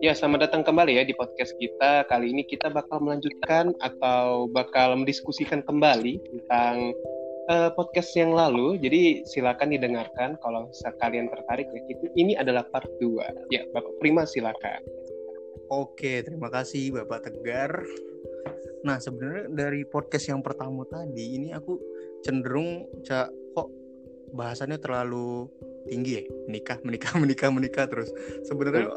Ya, selamat datang kembali ya di podcast kita. Kali ini kita bakal melanjutkan atau bakal mendiskusikan kembali tentang uh, podcast yang lalu. Jadi silakan didengarkan kalau kalian tertarik ya. Ini adalah part 2. Ya, Bapak Prima silakan. Oke, terima kasih Bapak Tegar. Nah, sebenarnya dari podcast yang pertama tadi ini aku cenderung kok bahasannya terlalu tinggi ya menikah menikah menikah menikah terus. Sebenarnya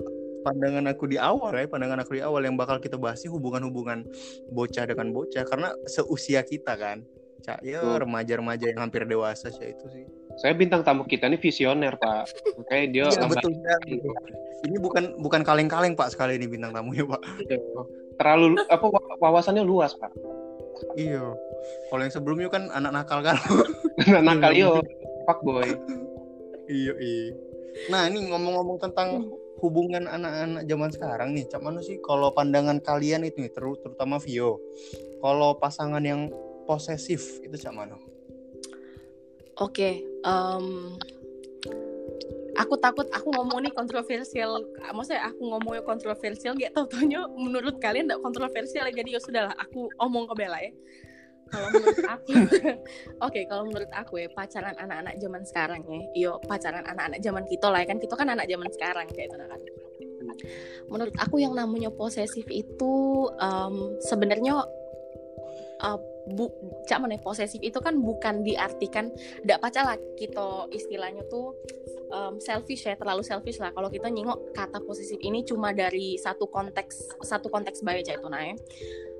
pandangan aku di awal ya pandangan aku di awal yang bakal kita bahas sih hubungan-hubungan bocah dengan bocah. Karena seusia kita kan cak ya remaja-remaja yang hampir dewasa sih itu sih. Saya bintang tamu kita ini visioner pak. Kayak dia ya, betul ini bukan bukan kaleng-kaleng pak sekali ini bintang tamunya pak. Iya. terlalu apa wawasannya luas pak. Iya. Kalau yang sebelumnya kan anak nakal kan. Anak nakal yo pak boy iya iya. Nah ini ngomong-ngomong tentang hubungan anak-anak zaman sekarang nih, cak mana sih kalau pandangan kalian itu nih, ter terutama Vio, kalau pasangan yang posesif itu cak mana? Oke, okay, um, aku takut aku ngomong nih kontroversial, maksudnya aku ngomongnya kontroversial, gak tau taunya menurut kalian gak kontroversial jadi ya sudahlah aku omong ke Bella ya kalau menurut aku oke okay, kalau menurut aku ya pacaran anak-anak zaman sekarang ya. Yo pacaran anak-anak zaman kita lah ya kan. Kita kan anak zaman sekarang kayak itu kan. Menurut aku yang namanya posesif itu um, sebenarnya uh, bu cak mana posesif itu kan bukan diartikan tidak pacar lah kita istilahnya tuh um, selfish ya terlalu selfish lah. Kalau kita nyingok kata posesif ini cuma dari satu konteks satu konteks baik itu nah ya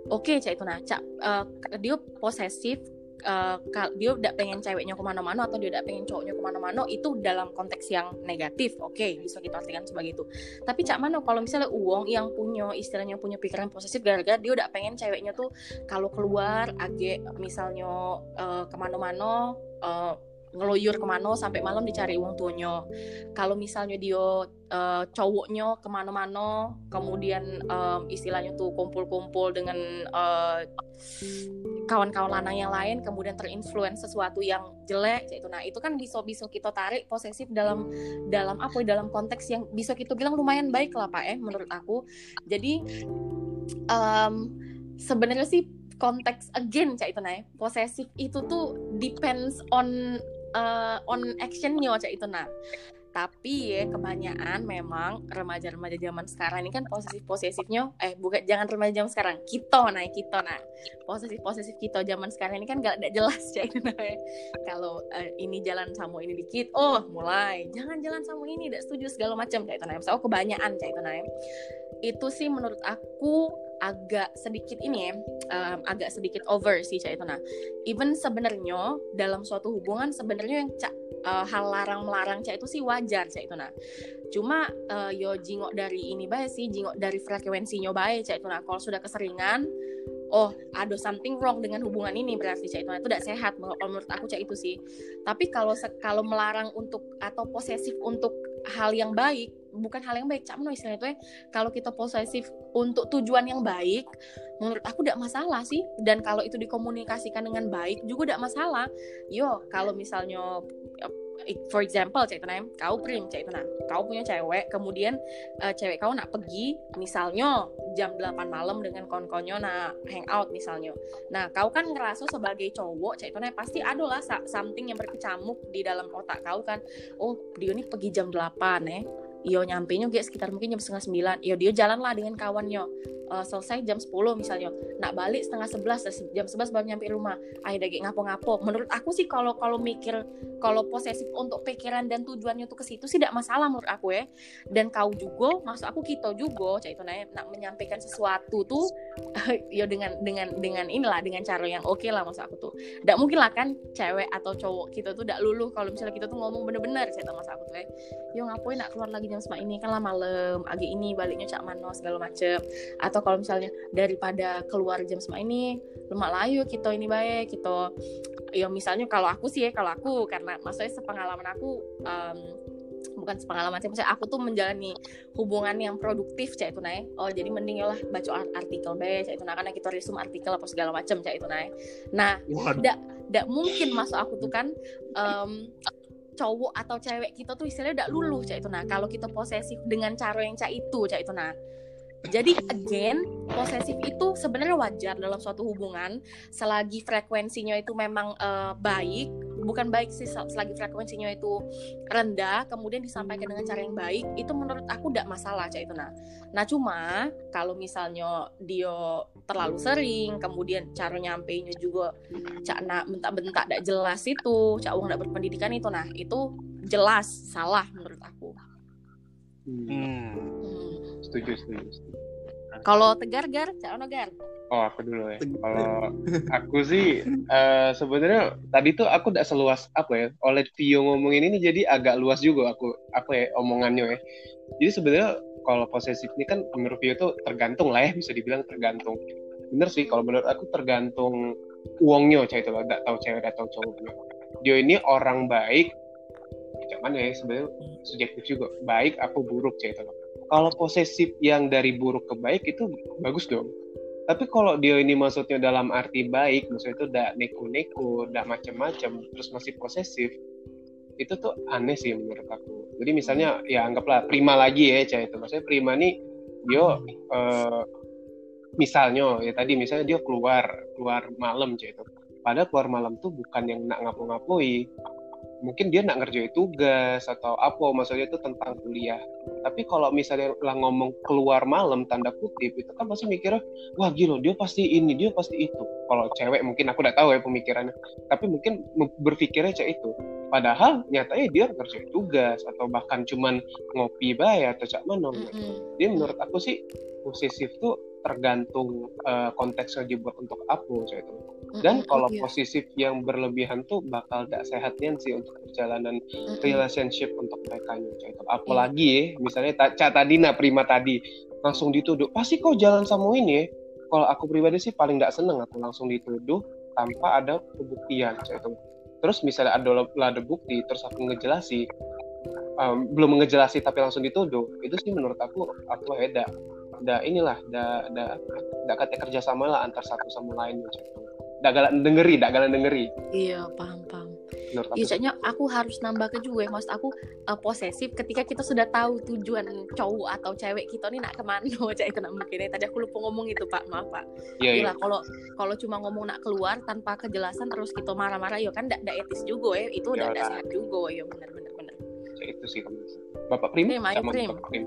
oke okay, cak itu. Nah cak uh, dia posesif uh, dia udah pengen ceweknya ke mana-mana atau dia udah pengen cowoknya ke mana-mana itu dalam konteks yang negatif. Oke okay, bisa kita artikan sebagai itu. Tapi cak mana kalau misalnya uang yang punya istilahnya punya pikiran posesif gara-gara dia udah pengen ceweknya tuh kalau keluar agak misalnya uh, ke mana-mana uh, ngeloyur ke mana sampai malam dicari uang tuanya. Kalau misalnya dia uh, cowoknya ke mana-mana kemudian um, istilahnya tuh kumpul-kumpul dengan uh, kawan-kawan lanang yang lain kemudian terinfluence sesuatu yang jelek itu nah itu kan bisa bisa kita tarik posesif dalam dalam apa dalam konteks yang bisa kita bilang lumayan baik lah pak eh menurut aku. Jadi um, sebenarnya sih konteks again cak itu nah posesif itu tuh depends on uh, on actionnya cak itu nah. Tapi ya kebanyakan memang remaja-remaja zaman sekarang ini kan posesif posesifnya eh bukan jangan remaja zaman sekarang kita nah kita nah. Posesif posesif kita zaman sekarang ini kan gak ada jelas cak itu nah kalau uh, ini jalan sama ini dikit oh mulai. Jangan jalan sama ini tidak setuju segala macam cak itu nah oh, kebanyakan cak itu nah itu sih menurut aku agak sedikit ini um, agak sedikit over sih cak itu nah even sebenarnya dalam suatu hubungan sebenarnya yang cak uh, hal larang melarang cak itu sih wajar cak itu nah cuma uh, yo jingok dari ini baik sih jingok dari frekuensinya baik cak itu nah kalau sudah keseringan oh ada something wrong dengan hubungan ini berarti cak itu nah, itu tidak sehat menurut aku cak itu sih. Tapi kalau kalau melarang untuk atau posesif untuk hal yang baik bukan hal yang baik cak istilahnya itu ya. Kalau kita posesif untuk tujuan yang baik menurut aku tidak masalah sih. Dan kalau itu dikomunikasikan dengan baik juga tidak masalah. Yo kalau misalnya for example cek tenang kau prim cek tenang. Kau punya cewek kemudian uh, cewek kau nak pergi misalnya jam 8 malam dengan kon-konyo nak hangout misalnya. Nah kau kan ngerasa sebagai cowok cek tenang pasti ada lah something yang berkecamuk di dalam otak kau kan. Oh dia ini pergi jam 8 eh Iyo nyampe nya sekitar mungkin jam setengah sembilan. Iyo dia jalan lah dengan kawannya. Uh, selesai jam 10 misalnya. Nak balik setengah sebelas, jam sebelas baru nyampe rumah. Ayo daging ngapo-ngapo. Menurut aku sih kalau kalau mikir kalau posesif untuk pikiran dan tujuannya tuh ke situ sih tidak masalah menurut aku ya. Dan kau juga, maksud aku kita juga, cak itu nanya nak menyampaikan sesuatu tuh ya dengan dengan dengan inilah dengan cara yang oke okay lah maksud aku tuh. Tidak mungkin lah kan cewek atau cowok kita tuh tidak luluh kalau misalnya kita tuh ngomong bener-bener saya tahu maksud aku tuh ya. Yo ngapain nak keluar lagi jam sama ini kan lah malam agi ini baliknya cak mano segala macem atau kalau misalnya daripada keluar jam sama ini lemak layu kita ini baik kita ya misalnya kalau aku sih ya kalau aku karena maksudnya sepengalaman aku um, bukan sepengalaman sih maksudnya aku tuh menjalani hubungan yang produktif cak itu naik oh jadi mending ya lah baca artikel be cak itu nah karena kita resume artikel apa segala macam cak itu naik nah tidak tidak mungkin masuk aku tuh kan um, cowok atau cewek kita tuh istilahnya udah luluh cak itu nah kalau kita posesif dengan cara yang cak itu cak itu nah jadi again posesif itu sebenarnya wajar dalam suatu hubungan selagi frekuensinya itu memang uh, baik. Bukan baik sih selagi frekuensinya itu rendah kemudian disampaikan dengan cara yang baik itu menurut aku tidak masalah cak itu nah nah cuma kalau misalnya dia terlalu sering kemudian cara nyampainya juga cak nak bentak-bentak tidak jelas itu cak uang tidak berpendidikan itu nah itu jelas salah menurut aku. Hmm. Setuju setuju, setuju. kalau tegar gar? Cak gar? Oh aku dulu ya. Kalau aku sih uh, sebenarnya tadi tuh aku tidak seluas apa ya oleh Tio ngomongin ini jadi agak luas juga aku apa ya omongannya ya. Jadi sebenarnya kalau posesif ini kan menurut Tio tuh tergantung lah ya bisa dibilang tergantung. Bener sih kalau menurut aku tergantung uangnya cewek itu. Tidak tahu cewek atau cowoknya dia ini orang baik. Cuman ya sebenarnya subjektif juga. Baik aku buruk cewek itu. loh kalau posesif yang dari buruk ke baik itu bagus dong. Tapi kalau dia ini maksudnya dalam arti baik maksudnya itu udah neko-neko udah macam-macam terus masih posesif itu tuh aneh sih menurut aku. Jadi misalnya ya anggaplah prima lagi ya cah itu. Maksudnya prima nih dia uh, misalnya ya tadi misalnya dia keluar keluar malam cah itu. Padahal keluar malam tuh bukan yang nak ngapu-ngapui mungkin dia nak ngerjain tugas atau apa maksudnya itu tentang kuliah. Tapi kalau misalnya lah ngomong keluar malam tanda kutip itu kan pasti mikirnya wah gila dia pasti ini dia pasti itu. Kalau cewek mungkin aku udah tahu ya pemikirannya. Tapi mungkin berpikirnya cek itu. Padahal nyatanya dia ngerjain tugas atau bahkan cuman ngopi bayar atau cak mana mm -hmm. dia menurut aku sih posesif tuh tergantung uh, konteksnya dibuat untuk apa cek itu dan kalau okay. posesif yang berlebihan tuh bakal gak sehatnya sih untuk perjalanan mm-hmm. relationship untuk mereka itu apalagi ya misalnya Cak tadi nah Prima tadi langsung dituduh pasti kau jalan sama ini ya? Kalau aku pribadi sih paling gak seneng aku langsung dituduh tanpa ada pembuktian itu terus misalnya ada ada bukti terus aku ngejelasi um, belum ngejelasi tapi langsung dituduh itu sih menurut aku aku ya da, inilah da da da kata kerjasama lah antar satu sama lain gitu dagalan dengeri dagalan dengeri iya paham paham Iya, aku harus nambah ke juga, maksud aku uh, posesif ketika kita sudah tahu tujuan cowok atau cewek kita nih nak ke mana, cak itu nak mungkin. Tadi aku lupa ngomong itu pak, maaf pak. Iya. iya. Kalau kalau cuma ngomong nak keluar tanpa kejelasan terus kita marah-marah, ya kan tidak etis juga ya, itu udah tidak sehat juga ya benar-benar benar. Ya, itu sih Bapak Prim, Prim, ayo, Prim. Prim.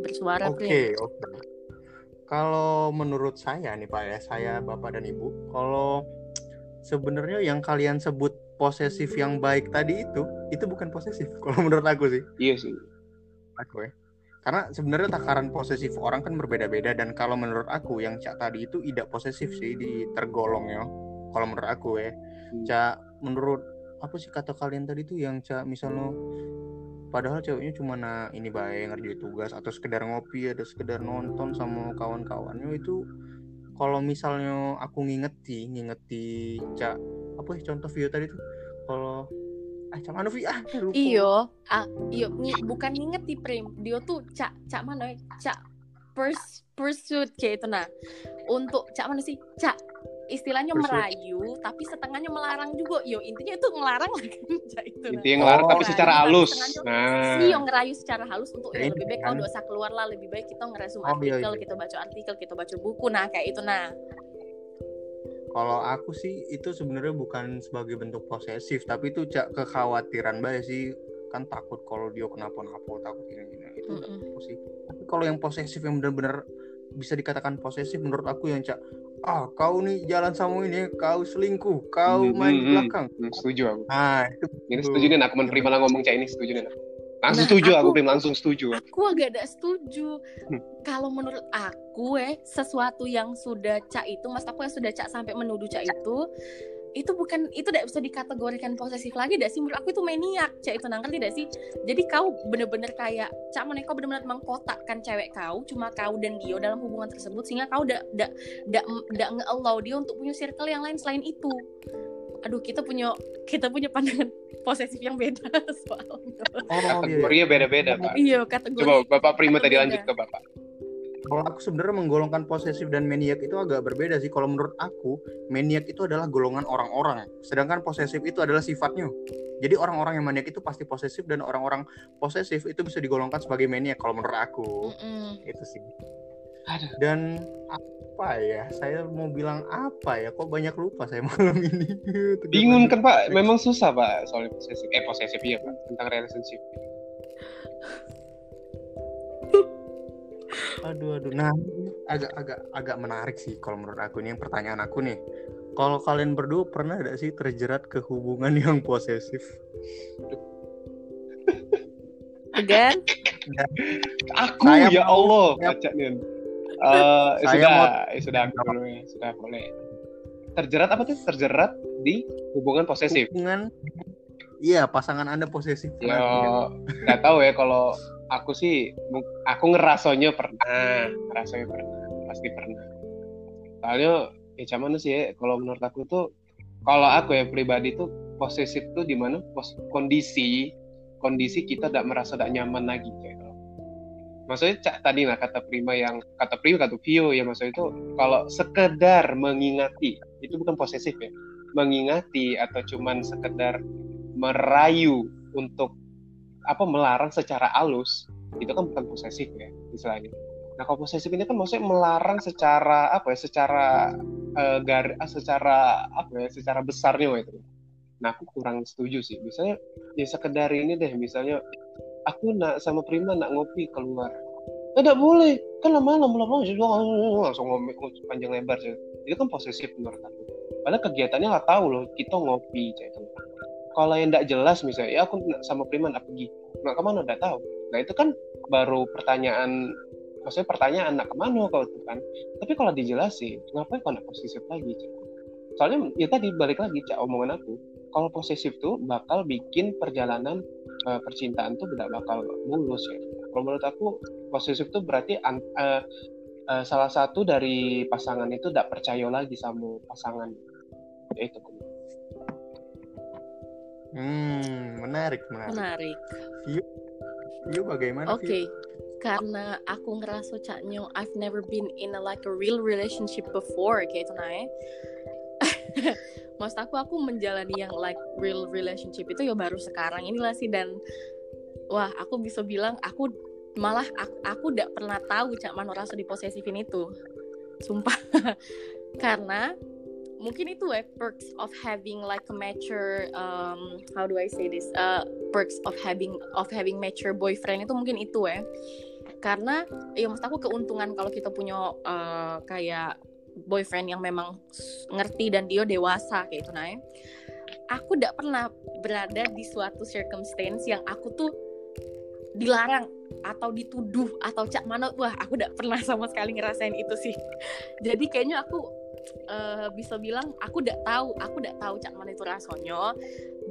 Bersuara Oke, okay, oke. Okay. Kalau menurut saya nih Pak ya, saya Bapak dan Ibu, kalau sebenarnya yang kalian sebut posesif yang baik tadi itu, itu bukan posesif kalau menurut aku sih. Iya sih. Aku ya. Karena sebenarnya takaran posesif orang kan berbeda-beda dan kalau menurut aku yang Cak tadi itu tidak posesif sih di tergolong ya. Kalau menurut aku ya. Hmm. Cak menurut apa sih kata kalian tadi tuh yang Cak misalnya padahal ceweknya cuma nah ini baik ngerjain tugas atau sekedar ngopi atau sekedar nonton sama kawan-kawannya itu kalau misalnya aku ngingeti ngingeti cak apa ya contoh video tadi tuh kalau ah cak mana ah iyo ah iyo bukan ngingeti prim. Dia tuh cak cak mana cak pers pursuit kayak itu nah. Untuk cak mana sih cak istilahnya merayu tapi setengahnya melarang juga. Yo intinya itu ngelarang lah kan itu intinya ngelarang oh, tapi secara halus. nah. sih yang ngerayu secara halus untuk ya lebih baik kalau kan. dosa keluar lah lebih baik kita ngeresum oh, artikel iya, iya. kita baca artikel kita baca buku. Nah kayak itu nah. Kalau aku sih itu sebenarnya bukan sebagai bentuk posesif tapi itu cak kekhawatiran baik sih. Kan takut kalau dia kenapa-napa takut ini ini itu. Mm -mm. sih. Tapi kalau yang posesif yang benar-benar bisa dikatakan posesif menurut aku yang cak ah kau nih jalan sama ini kau selingkuh kau hmm, main hmm, di hmm. belakang. Hmm, setuju aku. Nah itu ini setuju nih aku menerima lah ngomong cak ini setuju nih langsung nah, setuju aku, aku langsung setuju aku. Agak ada setuju. Hmm. kalau menurut aku eh sesuatu yang sudah cak itu mas aku yang sudah cak sampai menuduh cak itu itu bukan itu tidak bisa dikategorikan posesif lagi tidak sih? Menurut aku itu maniak cak itu nangker tidak sih? Jadi kau bener-bener kayak cak mana kau bener-bener mengkotakkan cewek kau cuma kau dan dia dalam hubungan tersebut sehingga kau tidak tidak tidak tidak nge-allow dia untuk punya circle yang lain selain itu. Aduh kita punya kita punya pandangan posesif yang beda soalnya. Oh, kategorinya beda-beda pak. Iya kategori coba bapak Prima tadi lanjut ke bapak kalau aku sebenarnya menggolongkan posesif dan maniak itu agak berbeda sih. Kalau menurut aku, maniak itu adalah golongan orang-orang, sedangkan posesif itu adalah sifatnya. Jadi orang-orang yang maniak itu pasti posesif dan orang-orang posesif itu bisa digolongkan sebagai maniak kalau menurut aku. Mm-mm. Itu sih. Aduh. Dan apa ya? Saya mau bilang apa ya? Kok banyak lupa saya malam ini. Bingung kan Pak? Memang susah Pak soal posesif. Eh posesif iya Pak tentang relationship. Aduh aduh. Nah, agak agak agak menarik sih kalau menurut aku ini yang pertanyaan aku nih. Kalau kalian berdua pernah ada sih terjerat ke hubungan yang posesif? Tegar Aku Saya ya Allah baca nih. Eh, Saya sudah, mau- eh, sudah aku dulu ya, sudah boleh. Terjerat apa tuh? Terjerat di hubungan posesif. Hubungan Iya, pasangan Anda posesif. Yo, nggak tahu ya kalau aku sih, aku ngerasonya pernah, ngerasonya pernah, pasti pernah. Soalnya, ya cuman sih ya, kalau menurut aku tuh, kalau aku ya pribadi tuh posesif tuh di mana pos kondisi, kondisi kita tidak merasa tidak nyaman lagi kayak gitu. Maksudnya cak tadi lah kata Prima yang kata Prima kata Vio ya maksudnya itu kalau sekedar mengingati itu bukan posesif ya, mengingati atau cuman sekedar merayu untuk apa melarang secara halus itu kan bukan posesif ya istilahnya. Nah kalau posesif ini kan maksudnya melarang secara apa ya secara eh, gar ah, secara apa ya secara besarnya itu. Nah aku kurang setuju sih. Misalnya ya sekedar ini deh misalnya aku nak sama Prima nak ngopi keluar. Tidak boleh kan lama-lama lama langsung ngomong panjang lebar sih. Itu kan posesif menurut aku. Padahal kegiatannya nggak tahu loh kita ngopi kayak gitu. Kalau yang tidak jelas misalnya, ya aku sama Prima nak pergi, nak ke mana udah tahu. Nah itu kan baru pertanyaan, maksudnya pertanyaan nak ke mana kau itu kan. Tapi kalau dijelasin, ngapain kau nak posesif lagi? Cak? Soalnya ya tadi balik lagi cak omongan aku, kalau posesif tuh bakal bikin perjalanan eh, percintaan tuh tidak bakal mulus ya. Kalau menurut aku posesif tuh berarti an- eh, eh, salah satu dari pasangan itu tidak percaya lagi sama pasangan. Itu. Hmm, menarik, menarik. menarik Vio bagaimana? Oke, Vio? karena aku ngerasa caknya I've never been in a like a real relationship before kayak itu ya. Maksud aku aku menjalani yang like real relationship itu ya baru sekarang inilah sih dan wah aku bisa bilang aku malah aku, aku tidak pernah tahu cak mana rasa diposesifin itu. Sumpah. karena mungkin itu ya perks of having like a mature um, how do I say this? Uh, perks of having of having mature boyfriend itu mungkin itu ya. Karena ya maksud aku keuntungan kalau kita punya uh, kayak boyfriend yang memang ngerti dan dia dewasa kayak itu nah ya. aku tidak pernah berada di suatu circumstance yang aku tuh dilarang atau dituduh atau cak mana wah aku tidak pernah sama sekali ngerasain itu sih. Jadi kayaknya aku eh, bisa bilang aku tidak tahu aku tidak tahu cak mana itu rasanya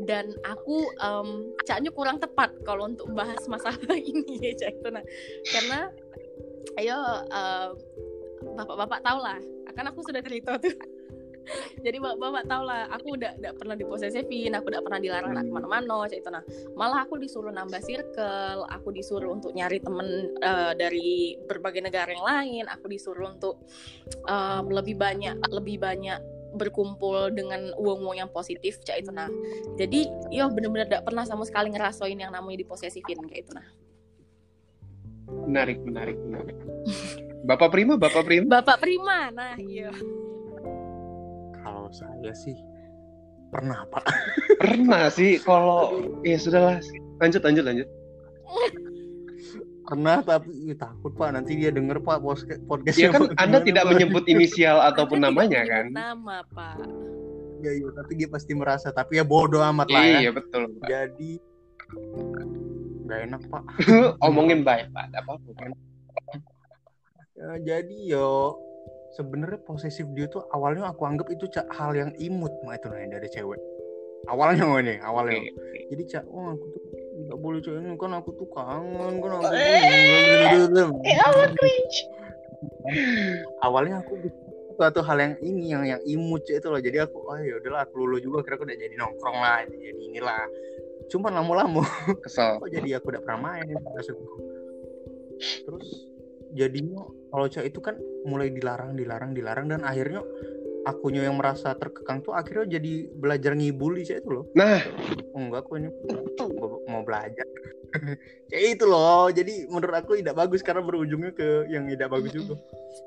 dan aku em, caknya kurang tepat kalau untuk bahas masalah ini ya cak. Itu nah karena ayo eh, bapak-bapak tahu lah. Kan aku sudah cerita tuh jadi bapak-bapak tahu lah aku udah udah pernah diposesifin aku udah pernah dilarang nak ke mana-mana itu nah malah aku disuruh nambah circle aku disuruh untuk nyari temen eh, dari berbagai negara yang lain aku disuruh untuk em, lebih banyak lebih banyak berkumpul dengan uang-uang yang positif cak itu nah jadi yo bener-bener gak pernah sama sekali ngerasain yang namanya diposesifin kayak itu nah. Menarik, menarik, menarik. Bapak Prima, Bapak Prima. bapak prima nah iya Saya sih pernah pak. Pernah sih kalau ya sudahlah. Lanjut, lanjut, lanjut. Pernah tapi ih, takut pak nanti dia denger pak podcast Ya podcastnya. kan. Anda Gimana, tidak Pak? menyebut inisial ataupun namanya kan? nama pak Ya, iya, tapi dia pasti merasa tapi ya bodoh amat lah ya. Iya betul. Pak. Jadi nggak enak pak. Omongin baik Pak. Pak. Ya, jadi yo sebenarnya posesif dia tuh awalnya aku anggap itu Cak, hal yang imut mah itu nih dari cewek. Awalnya mah nih, awalnya. Oke, oke. Jadi cak, oh aku tuh nggak boleh cak ini kan aku tuh kangen kan aku. awalnya aku suatu hal yang ini yang yang imut Cak, itu loh. Jadi aku oh ya udahlah aku lulu juga kira aku udah jadi nongkrong lah, jadi inilah. Cuma lama-lama Kesel. kok jadi aku udah pernah main terus jadinya kalau cak itu kan mulai dilarang dilarang dilarang dan akhirnya akunya yang merasa terkekang tuh akhirnya jadi belajar ngibuli cak itu loh. Nah, oh, enggak aku ini mau belajar. Kayak itu loh. Jadi menurut aku tidak bagus karena berujungnya ke yang tidak bagus juga.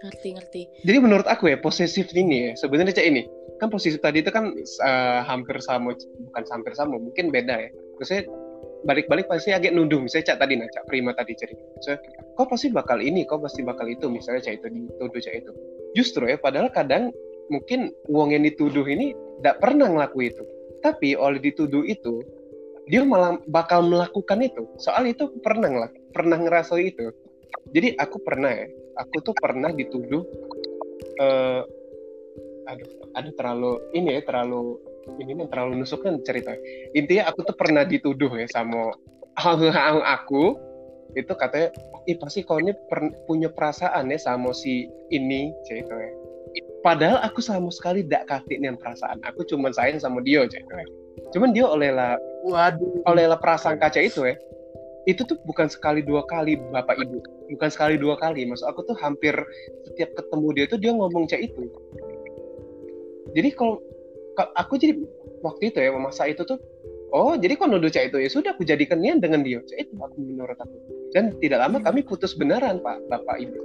Ngerti ngerti. Jadi menurut aku ya posesif ini ya sebenarnya cak ini kan posisi tadi itu kan uh, hampir sama bukan hampir sama mungkin beda ya. Terusnya balik-balik pasti agak nuduh misalnya cak tadi nah cak prima tadi cerita. So, kau pasti bakal ini kau pasti bakal itu. Misalnya cak itu dituduh cak itu. Justru ya padahal kadang mungkin uang yang dituduh ini tidak pernah ngelaku itu. Tapi oleh dituduh itu dia malah bakal melakukan itu. Soal itu pernah ngelak pernah ngerasa itu. Jadi aku pernah ya aku tuh pernah dituduh uh, aduh aduh terlalu ini ya terlalu ini terlalu nusuk kan cerita. Intinya aku tuh pernah dituduh ya sama hal-hal aku. Itu katanya ih pasti kau ini per, punya perasaan ya sama si ini cerita ya padahal aku sama sekali tidak kasih nih perasaan. Aku cuma sayang sama dia cerita ya cuman dia oleh lah waduh. oleh lah perasaan kaca itu ya. Itu tuh bukan sekali dua kali bapak ibu. Bukan sekali dua kali. Maksud aku tuh hampir setiap ketemu dia tuh dia ngomong cak itu. Jadi kalau aku jadi waktu itu ya masa itu tuh oh jadi kalau nuduh cah itu? Ya sudah aku jadikan niat dengan dia. Itu aku menurut aku. Dan tidak lama kami putus beneran pak bapak ibu.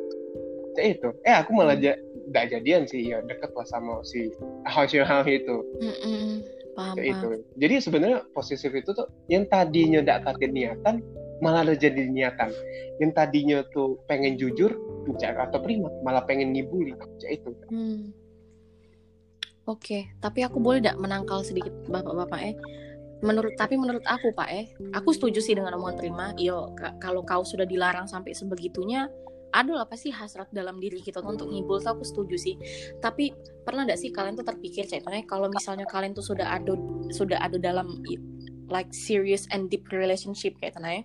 Cah itu. Eh aku malah ja gak jadian sih ya deket lah sama si hal itu. Paham, kayak itu. jadi sebenarnya posesif itu tuh yang tadinya tidak katin niatan malah ada jadi niatan. Yang tadinya tuh pengen jujur atau prima malah pengen ngibuli itu. Hmm. Oke, tapi aku boleh tidak menangkal sedikit bapak-bapak eh? Menurut tapi menurut aku pak eh, aku setuju sih dengan omongan terima. Yo, kalau kau sudah dilarang sampai sebegitunya, ada apa sih hasrat dalam diri kita tuh untuk ngibul tuh aku setuju sih tapi pernah gak sih kalian tuh terpikir ceritanya kalau misalnya kalian tuh sudah ada sudah ada dalam like serious and deep relationship kayak ya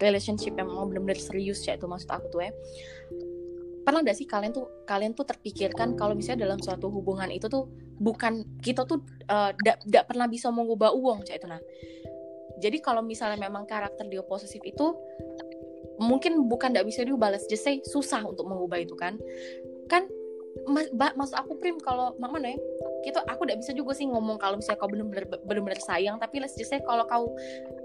relationship yang mau benar-benar serius ya itu maksud aku tuh ya pernah gak sih kalian tuh kalian tuh terpikirkan kalau misalnya dalam suatu hubungan itu tuh bukan kita tuh tidak uh, tidak pernah bisa mengubah uang cak itu nah jadi kalau misalnya memang karakter dia posesif itu mungkin bukan tidak bisa diubah let's just say susah untuk mengubah itu kan. Kan mas, maksud aku prim kalau mana ya gitu aku tidak bisa juga sih ngomong kalau misalnya kau benar-benar benar-benar sayang tapi let's just say kalau kau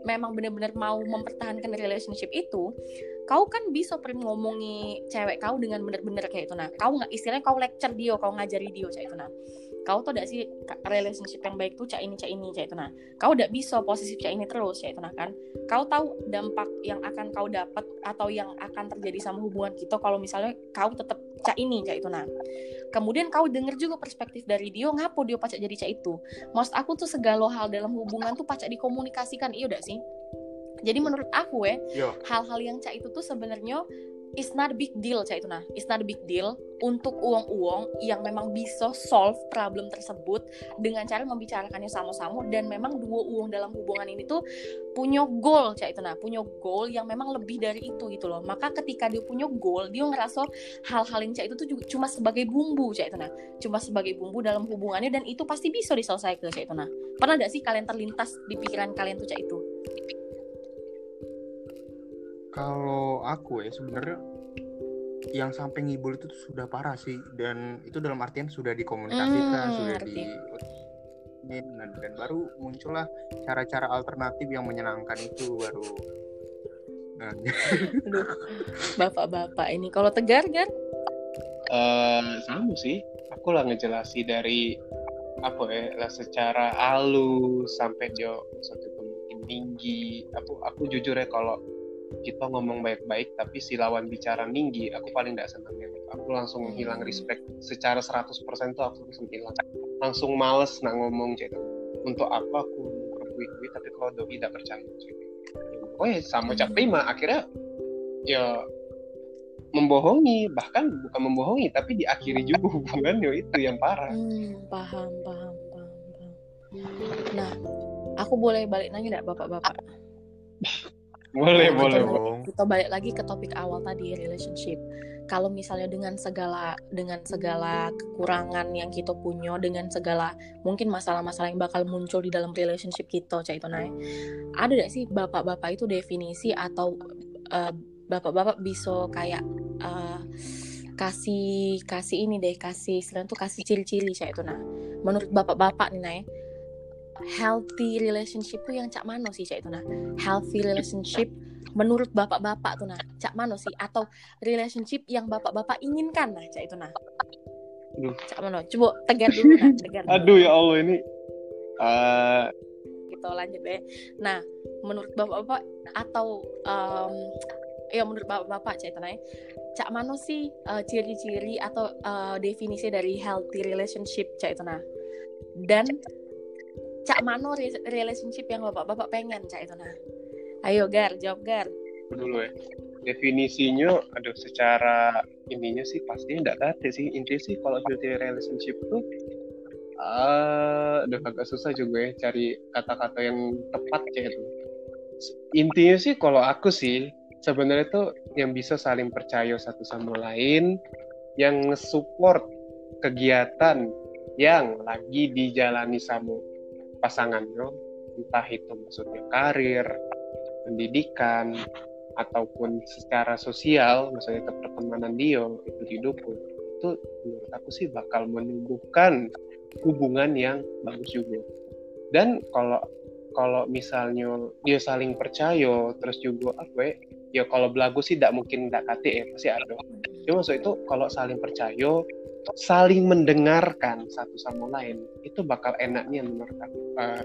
memang benar-benar mau mempertahankan relationship itu kau kan bisa pernah ngomongi cewek kau dengan benar-benar kayak itu nah. Kau nggak istilahnya kau lecture dia kau ngajari dia kayak itu nah. Kau tuh udah sih relationship yang baik tuh cak ini cak ini cak itu nah. Kau udah bisa posisi cak ini terus cak itu nah kan. Kau tahu dampak yang akan kau dapat atau yang akan terjadi sama hubungan kita kalau misalnya kau tetap cak ini cak itu nah. Kemudian kau denger juga perspektif dari dia ngapo dia pacak jadi cak itu. Maksud aku tuh segala hal dalam hubungan tuh pacak dikomunikasikan iya udah sih jadi menurut aku ya hal-hal yang cak itu tuh sebenarnya it's not a big deal cak itu nah. It's not a big deal untuk uang-uang yang memang bisa solve problem tersebut dengan cara membicarakannya sama-sama dan memang dua uang dalam hubungan ini tuh punya goal cak itu nah. Punya goal yang memang lebih dari itu gitu loh. Maka ketika dia punya goal dia ngerasa hal-hal yang cak itu tuh cuma sebagai bumbu cak itu nah. Cuma sebagai bumbu dalam hubungannya dan itu pasti bisa diselesaikan cak itu nah. Pernah gak sih kalian terlintas di pikiran kalian tuh cak itu kalau aku ya sebenarnya yang sampai ngibul itu sudah parah sih dan itu dalam artian sudah dikomunikasikan hmm, sudah di dan, dan baru muncullah cara-cara alternatif yang menyenangkan itu baru. Nah. bapak-bapak ini kalau tegar kan uh, sama sih. Aku lah ngejelasi dari apa ya lah secara halus sampai dia satu mungkin tinggi. Aku aku jujur ya kalau kita ngomong baik-baik tapi si lawan bicara tinggi aku paling tidak senang ya. Aku langsung hilang respect. Secara 100% tuh aku langsung hilang. Langsung males nak ngomong gitu untuk apa aku berbuih-buih tapi kalau doi tidak percaya gitu. oh ya sama cak prima akhirnya ya membohongi. Bahkan bukan membohongi tapi diakhiri juga hubungannya itu yang parah. Hmm, paham paham paham paham. Nah aku boleh balik nanya nggak bapak-bapak boleh nah, boleh kita, kita balik lagi ke topik awal tadi relationship. Kalau misalnya dengan segala dengan segala kekurangan yang kita punya dengan segala mungkin masalah-masalah yang bakal muncul di dalam relationship kita cah itu naik ada gak sih bapak-bapak itu definisi atau eh, bapak-bapak bisa kayak uh, kasih kasih ini deh kasih istilahnya tuh kasih ciri-ciri cak itu nah menurut bapak-bapak nih ya, healthy relationship tuh yang cak mano sih cak itu nah. Healthy relationship menurut bapak-bapak tuh nah. Cak mano sih atau relationship yang bapak-bapak inginkan nah cak itu nah. Aduh. cak mano coba tegar dulu nah tegar dulu. Aduh ya Allah ini uh, gitu lanjut deh. Nah menurut bapak-bapak atau um, ya menurut bapak-bapak cak itu nah ya, cak mano sih uh, ciri-ciri atau uh, definisi dari healthy relationship cak itu nah. Dan cak mano re- relationship yang bapak-bapak pengen cak itu nah. Ayo gar jawab gar. Dulu ya definisinya aduh secara ininya sih pasti enggak ada sih. Intinya sih kalau healthy relationship tuh uh, udah agak susah juga ya cari kata-kata yang tepat kayak itu. Intinya sih kalau aku sih sebenarnya tuh yang bisa saling percaya satu sama lain yang nge-support kegiatan yang lagi dijalani sama pasangannya entah itu maksudnya karir pendidikan ataupun secara sosial misalnya ke pertemanan dia itu didukung itu menurut aku sih bakal menumbuhkan hubungan yang bagus juga. Dan kalau kalau misalnya dia saling percaya terus juga apa ya kalau belagu sih tidak mungkin tidak kate ya pasti ada. Cuma maksud itu kalau saling percaya saling mendengarkan satu sama lain itu bakal enaknya menurut aku uh,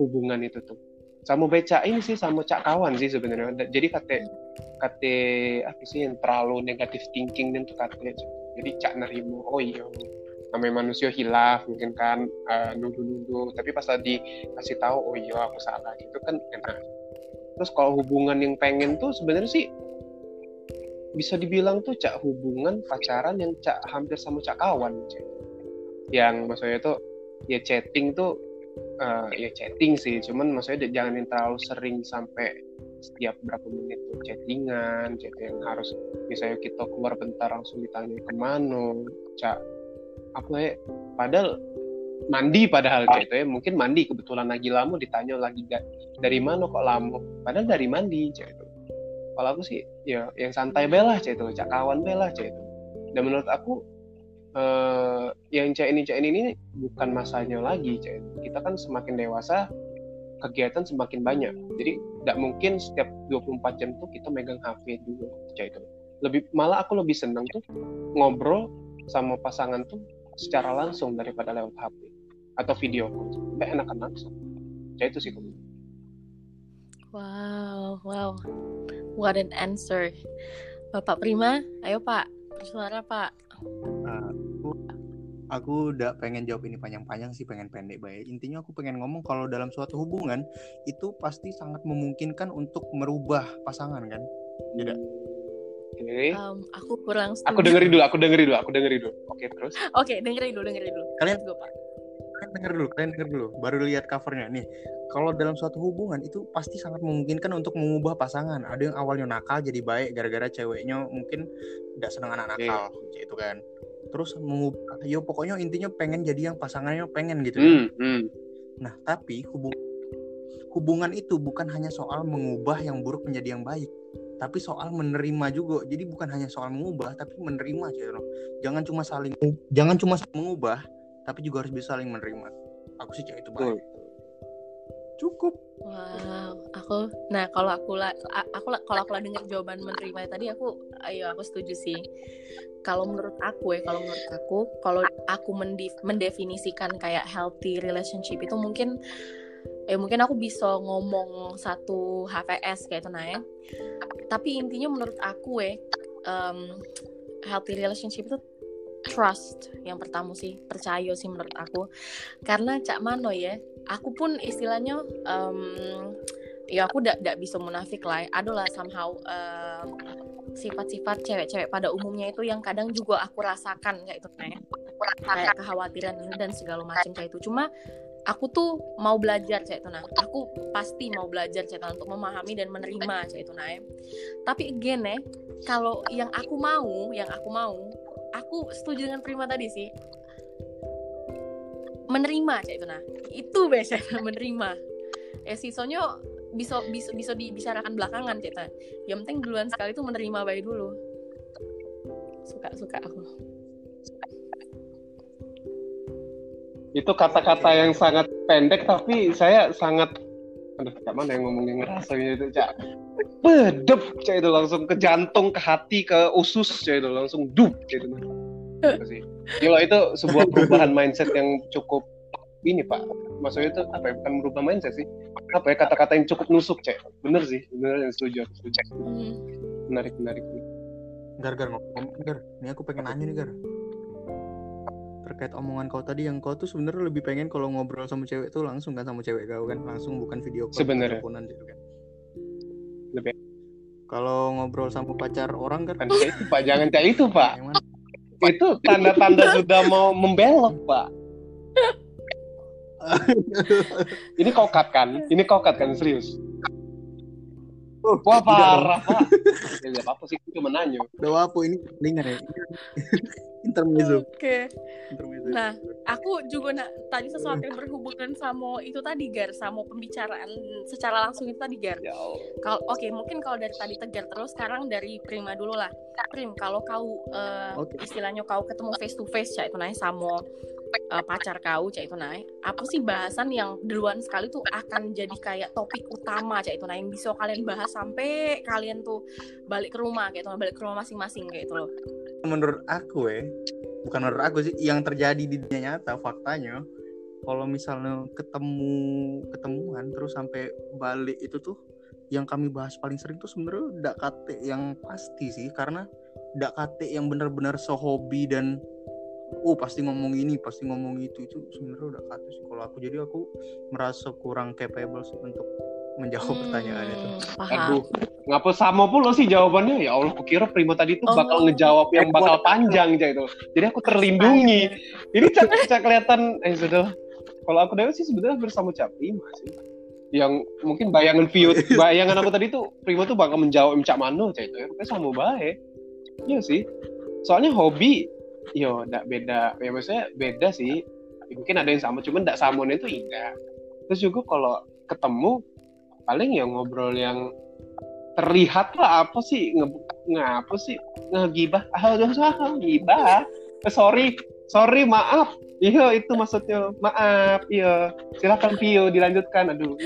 hubungan itu tuh. Sama beca ini sih sama cak kawan sih sebenarnya. Jadi kate kate apa sih yang terlalu negatif thinking dan tuh kate jadi cak nerimo oh iya namanya manusia hilaf mungkin kan uh, nuduh-nuduh. Tapi pas tadi kasih tahu oh iya aku salah itu kan enak. Terus kalau hubungan yang pengen tuh sebenarnya sih bisa dibilang tuh cak hubungan pacaran yang cak hampir sama cak kawan cak. yang maksudnya tuh ya chatting tuh uh, ya chatting sih. Cuman maksudnya jangan yang terlalu sering sampai setiap berapa menit tuh chattingan chatting yang harus misalnya kita keluar bentar langsung ditanya ke mana cak apa ya padahal mandi padahal gitu ya. Mungkin mandi kebetulan lagi lama ditanya lagi dari mana kok lama? Padahal dari mandi cek kalau aku sih ya yang santai belah cek itu cak kawan belah cek itu dan menurut aku eh, yang cek ini cek ini ini bukan masanya lagi cek itu. kita kan semakin dewasa kegiatan semakin banyak jadi tidak mungkin setiap 24 jam tuh kita megang HP dulu cek itu lebih malah aku lebih seneng tuh ngobrol sama pasangan tuh secara langsung daripada lewat HP atau video call. Enakan langsung. Ya itu sih. Wow, wow. What an answer. Bapak Prima, ayo Pak, bersuara Pak. Aku, aku udah pengen jawab ini panjang-panjang sih, pengen pendek baik. Intinya aku pengen ngomong kalau dalam suatu hubungan itu pasti sangat memungkinkan untuk merubah pasangan kan, tidak? Okay. Um, aku kurang setuju. Aku dengerin dulu, aku dengerin dulu, aku dengerin dulu. Oke, okay, terus. Oke, okay, dengerin dulu, dengerin dulu. Kalian gue Pak. Kalian denger dulu, kalian denger dulu. Baru lihat covernya nih. Kalau dalam suatu hubungan itu pasti sangat memungkinkan untuk mengubah pasangan. Ada yang awalnya nakal jadi baik gara-gara ceweknya mungkin tidak senang anak nakal, okay. gitu kan. Terus mengubah, yo pokoknya intinya pengen jadi yang pasangannya pengen gitu. Hmm, hmm. Nah, tapi hubung hubungan itu bukan hanya soal mengubah yang buruk menjadi yang baik tapi soal menerima juga jadi bukan hanya soal mengubah tapi menerima loh jangan cuma saling jangan cuma mengubah tapi juga harus bisa saling menerima. Aku sih itu baik. Cukup. Wow aku nah kalau aku lah aku kalau aku lah dengar jawaban menerima tadi aku ayo aku setuju sih. Kalau menurut aku ya kalau menurut aku kalau aku mendefinisikan kayak healthy relationship itu mungkin eh mungkin aku bisa ngomong satu HVS kayak itu nah ya. Tapi intinya menurut aku ya um, healthy relationship itu trust yang pertama sih percaya sih menurut aku. Karena cak mano ya aku pun istilahnya um, ya aku tidak bisa munafik lah. Adalah somehow um, sifat-sifat cewek-cewek pada umumnya itu yang kadang juga aku rasakan kayak itu kayak kayak kekhawatiran ini dan segala macam kayak itu. Cuma aku tuh mau belajar cek nah. Aku pasti mau belajar cek untuk memahami dan menerima cek itu nah. Tapi again ya kalau yang aku mau yang aku mau aku setuju dengan Prima tadi sih. Menerima cek itu nah itu biasanya menerima. Eh sisanya bisa bisa bisa dibicarakan belakangan cek yang penting duluan sekali tuh menerima baik dulu. Suka suka aku. Itu kata-kata yang sangat pendek tapi saya sangat aduh cak mana yang ngomongin rasanya itu cak? Bedep cak itu langsung ke jantung ke hati ke usus cak itu langsung dup cak itu Gitu sih. Gila itu sebuah perubahan mindset yang cukup ini pak. Maksudnya itu apa ya? Bukan merubah mindset sih. Apa ya? Kata-kata yang cukup nusuk cek bener sih. Bener yang setuju aku setuju Hmm. menarik menarik. Gar gar ngomong. Gar. Ini aku pengen nanya nih gar. Terkait omongan kau tadi yang kau tuh sebenarnya lebih pengen kalau ngobrol sama cewek tuh langsung kan sama cewek kau kan? Langsung bukan video call Sebenarnya. gitu kan. Lebih. Kalau ngobrol sama pacar orang kan? Cak itu pak. Jangan cak itu pak. Itu tanda-tanda sudah mau membelok pak. Ini kau cut kan? Ini kau cut kan? Serius. Oh, wah parah pak. Ya apa sih. Cuma nanya. Udah apa ini dengar ya. Intermezzo. Oke. Intermezzo. Nah, aku juga nak tadi sesuatu yang berhubungan sama itu tadi Gar, sama pembicaraan secara langsung itu tadi Gar. ya. Kalau oke, mungkin kalau dari tadi tegar terus sekarang dari Prima dulu lah. Prim, kalau kau eh, Oke. istilahnya kau ketemu face to face cak itu naik sama eh, pacar kau cak itu naik. Apa sih bahasan yang duluan sekali tuh akan jadi kayak topik utama cak itu naik yang bisa kalian bahas sampai kalian tuh balik ke rumah kayak itu balik ke rumah masing-masing kayak itu loh. Menurut aku ya bukan menurut aku sih yang terjadi di dunia nyata faktanya kalau misalnya ketemu ketemuan terus sampai balik itu tuh yang kami bahas paling sering tuh sebenarnya dak kate yang pasti sih karena dak kate yang benar-benar sehobi dan oh pasti ngomong ini pasti ngomong itu itu sebenarnya udah kate sih kalau aku. Jadi aku merasa kurang capable sih untuk menjawab pertanyaan itu Hmm, Paham. Aduh, ngapa sama pula sih jawabannya? Ya Allah, kukira Primo tadi tuh Oh. bakal ngejawab yang bakal panjang aja itu. Jadi aku terlindungi. Ini cak, cak kelihatan, eh sudah. Kalau aku dewe sih sebenarnya bersama Cak Prima sih. Yang mungkin bayangan view, bayangan aku tadi tuh Primo tuh bakal menjawab Cak Mano cak itu. Ya, Rupanya sama baik. Iya sih. Soalnya hobi, yo, ndak beda. Ya maksudnya beda sih. Ya, mungkin ada yang sama, cuman ndak samanya itu enggak. Terus juga kalau ketemu paling ya ngobrol yang terlihat lah apa sih nge ngapa sih ngegibah ah udah usah ngibah Eh, sorry sorry maaf iya itu maksudnya maaf iya silakan Pio dilanjutkan aduh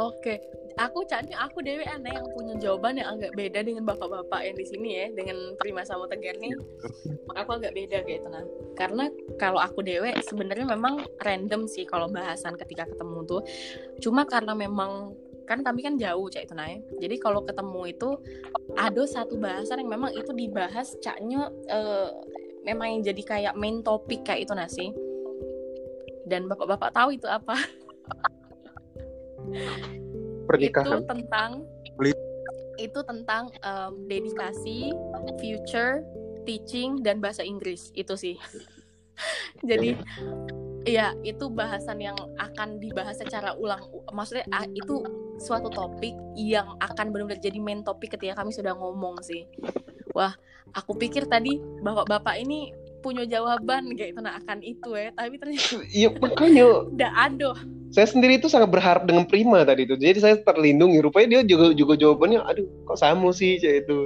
Oke, aku caknya aku Dewi aneh yang punya jawaban yang agak beda dengan bapak-bapak yang di sini ya, dengan Prima sama Tegar nih. Aku agak beda kayak itu nah. Karena kalau aku Dewi sebenarnya memang random sih kalau bahasan ketika ketemu tuh. Cuma karena memang kan kami kan jauh cak itu ya. Jadi kalau ketemu itu ada satu bahasan yang memang itu dibahas caknya eh, memang yang jadi kayak main topik kayak itu nasi. Dan bapak-bapak tahu itu apa? pernikahan itu tentang Beli- itu tentang em, dedikasi, future, teaching dan bahasa Inggris itu sih. Jadi ya itu bahasan yang akan dibahas secara ulang. Maksudnya ah, itu suatu topik yang akan benar-benar jadi main topik ketika kami sudah ngomong sih. Wah, aku pikir tadi bapak-bapak ini punya jawaban kayak itu nah akan itu ya, tapi ternyata iya makanya. Udah ada. saya sendiri itu sangat berharap dengan Prima tadi itu. Jadi saya terlindungi. Rupanya dia juga juga jawabannya aduh kok sama sih cak itu?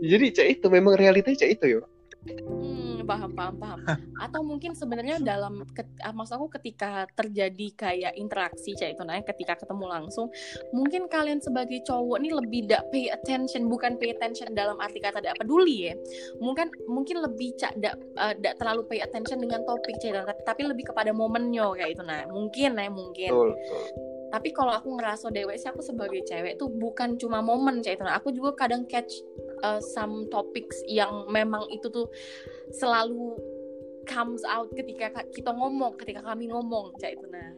Jadi cak itu memang realitanya cak itu yo. Hmm, paham, paham, paham. Atau mungkin sebenarnya dalam, ket, ah, maksud aku ketika terjadi kayak interaksi, cak itu nah, ketika ketemu langsung, mungkin kalian sebagai cowok nih lebih dak pay attention, bukan pay attention dalam arti kata dak peduli ya. Mungkin mungkin lebih cak dak eh, dak terlalu pay attention dengan topik cak itu, tapi, lebih kepada momennya kayak itu nah. Mungkin ya, mungkin. betul, betul. Tapi kalau aku ngerasa dewe sih aku sebagai cewek tuh bukan cuma momen cak itu. Aku juga kadang catch uh, some topics yang memang itu tuh selalu comes out ketika ka- kita ngomong, ketika kami ngomong cak itu nah.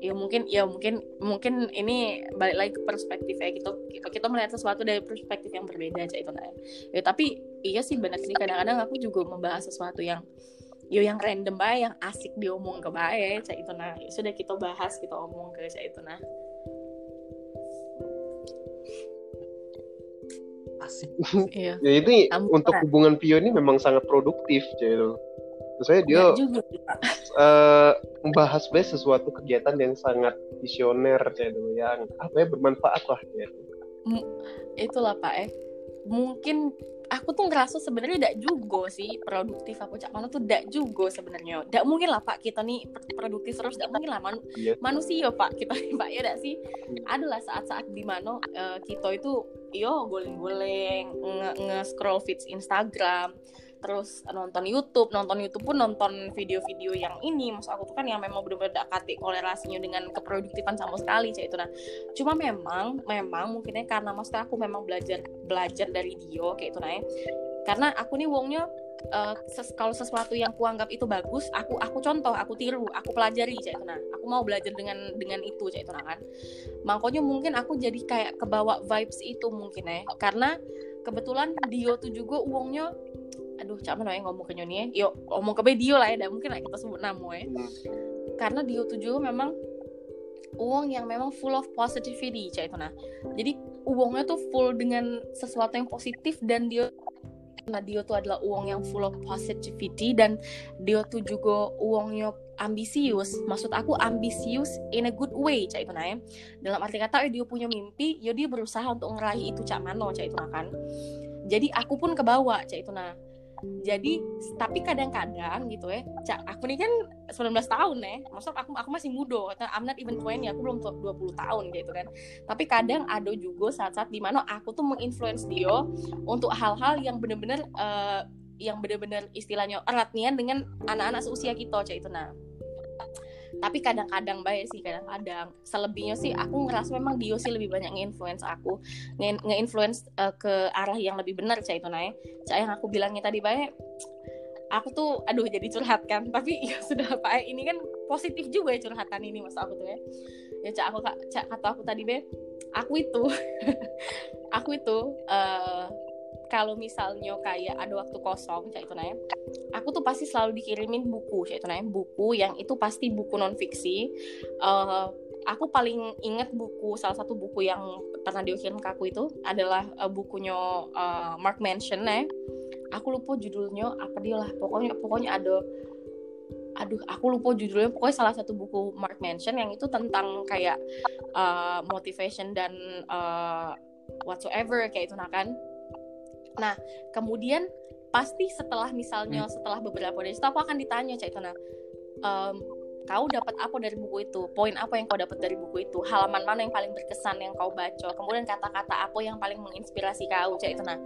Ya mungkin ya mungkin mungkin ini balik lagi ke perspektif ya kita kita melihat sesuatu dari perspektif yang berbeda cak itu nah. Ya tapi iya sih benar sih kadang-kadang aku juga membahas sesuatu yang yo yang random bae yang asik diomong ke bae cak itu nah Ya sudah kita bahas kita omong ke cak itu nah asik. Iya. Ya itu Ampun. untuk hubungan Pio ini memang sangat produktif cak itu Terus saya dia juga eh, membahas sebenarnya sesuatu kegiatan yang sangat visioner cak itu yang apa ya bermanfaat lah cak itu. itulah pak eh. Mungkin aku tuh ngerasa sebenarnya tidak juga sih produktif. Aku cak mana tuh tidak juga sebenarnya. Tidak mungkin lah pak kita nih produktif terus tidak mungkin lah man Iya. manusia pak. Kita nih pak ya tidak sih? Adalah saat-saat di mana eh, kita itu yo goleng-goleng nge- nge-scroll feeds Instagram terus nonton YouTube nonton YouTube pun nonton video-video yang ini. Maksud aku tuh kan yang memang benar-benar kate korelasinya dengan keproduktifan sama sekali cak itu. Nah cuma memang memang mungkinnya karena maksudnya aku memang belajar belajar dari dia kayak itu nah ya. karena aku nih wongnya eh, ses- kalau sesuatu yang kuanggap itu bagus aku aku contoh aku tiru aku pelajari cak itu nah. Aku mau belajar dengan dengan itu cak itu nah kan. Makanya mungkin aku jadi kayak kebawa vibes itu mungkin ya. Karena kebetulan Dio tuh juga uangnya aduh cak mana ya ngomong ke Nyoni ya yuk ngomong ke Dio lah ya. Dah mungkin lah kita sebut nama ya Hmm. karena Dio tuh juga memang uang yang memang full of positivity cak itu nah jadi uangnya tuh full dengan sesuatu yang positif dan dia nah Dio tuh adalah uang yang full of positivity dan Dio tuh juga uangnya ambisius. Maksud aku ambisius in a good way cak itu nah ya. Dalam arti kata eh, dia punya mimpi ya dia berusaha untuk ngeraih itu cak mano cak itu nah kan. Jadi aku pun kebawa cak itu nah jadi tapi kadang-kadang gitu ya cak aku ini kan 19 tahun ya maksud aku aku masih muda I'm not even 20 aku belum tu- 20 tahun gitu kan. Tapi kadang ada juga saat-saat di mana aku tuh menginfluence dia untuk hal-hal yang bener-bener eh, yang bener-bener istilahnya erat nian dengan anak-anak seusia kita cak itu. Nah tapi kadang-kadang baik sih kadang-kadang. Selebihnya sih aku ngerasa memang Dio sih lebih banyak nge-influence aku. Nge- nge-influence eh, ke arah yang lebih benar cak itu ya. cak yang aku bilangnya tadi baik aku tuh aduh jadi curhat kan tapi ya sudah pak ini kan positif juga ya curhatan ini mas aku tuh ya. Ya cak aku cak kata aku tadi be aku itu aku itu eh kalau misalnya kayak ada waktu kosong cak itu nanya aku tuh pasti selalu dikirimin buku cak itu nanya buku yang itu pasti buku non fiksi Eh, aku paling inget buku salah satu buku yang pernah dikirim ke aku itu adalah eh, bukunya eh, Mark Manson ya aku lupa judulnya apa dia lah. Pokoknya pokoknya ada aduh aku lupa judulnya. Pokoknya salah satu buku Mark Manson yang itu tentang kayak uh, motivation dan uh, whatsoever kayak itu nah kan nah kemudian pasti setelah misalnya setelah beberapa dari itu aku akan ditanya cak itu nah em, kau dapat apa dari buku itu? Poin apa yang kau dapat dari buku itu? Halaman mana yang paling berkesan yang kau baca? Kemudian kata-kata apa yang paling menginspirasi kau cak itu nah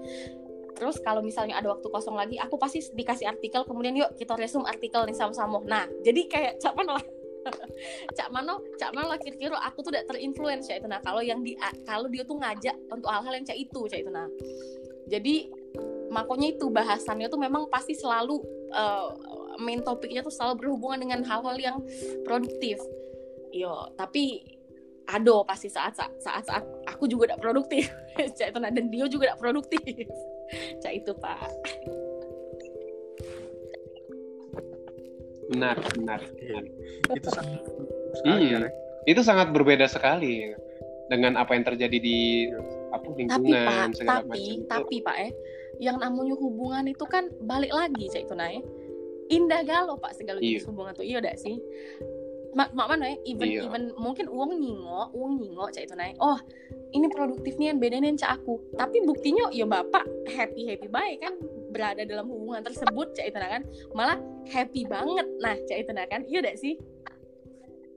terus kalau misalnya ada waktu kosong lagi aku pasti dikasih artikel kemudian yuk kita resume artikel nih sama-sama. Nah jadi kayak cak mana lah. Cak mano cak mano lah kira-kira aku tuh udah terinfluence ya itu nah kalau yang di kalau dia tuh ngajak untuk hal-hal yang cak itu cak itu nah jadi makanya itu bahasannya tuh memang pasti selalu eh, main topiknya tuh selalu berhubungan dengan hal-hal yang produktif. Yo tapi ado pasti saat saat saat, saat aku juga tidak produktif. Cak itu dan dia juga tidak produktif. Cak itu pak. Benar benar. Iya. itu sangat sekali Rek. itu sangat berbeda sekali dengan apa yang terjadi di apa tapi lingkungan pak segala tapi macam itu. tapi pak eh yang namanya hubungan itu kan balik lagi cak itu eh. indah galau pak segala Iya. jenis hubungan tuh iya udah sih mak mak mana ya even Iya. even mungkin uang nyingo uang nyingo cak itu eh. oh ini produktifnya yang bedanya cak aku tapi buktinya ya bapak happy happy baik kan berada dalam hubungan tersebut cak itu kan malah happy banget nah cak itu kan iya udah sih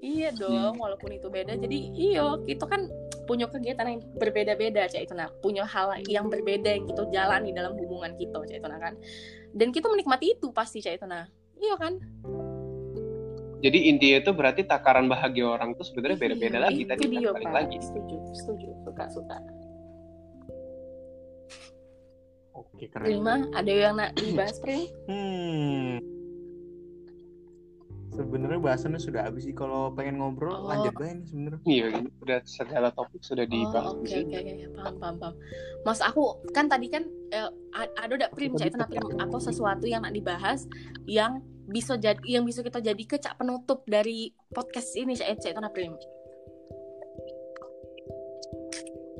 iya dong walaupun itu beda jadi iya kita kan punya kegiatan yang berbeda-beda cak itu nah punya hal yang berbeda yang kita jalani dalam hubungan kita cak itu nah kan? Dan kita menikmati itu pasti cak itu nah iya kan? Jadi intinya itu berarti takaran bahagia orang tuh sebenarnya beda-beda Iya, lagi. itu tadi kan dia, balik lagi. Setuju setuju. Suka suka. Oke keren. Prima ada yang nak dibahas Prim? Hmm sebenarnya bahasannya sudah habis sih kalau pengen ngobrol Oh. lanjut aja nih sebenarnya iya udah segala topik sudah Oh, dibahas oke di sini oke oke paham paham paham. Mas aku kan tadi kan eh, ada udah prim cak itu prim apa sesuatu yang nak dibahas yang bisa jadi yang bisa kita jadi ke cak penutup dari podcast ini cak cak itu prim.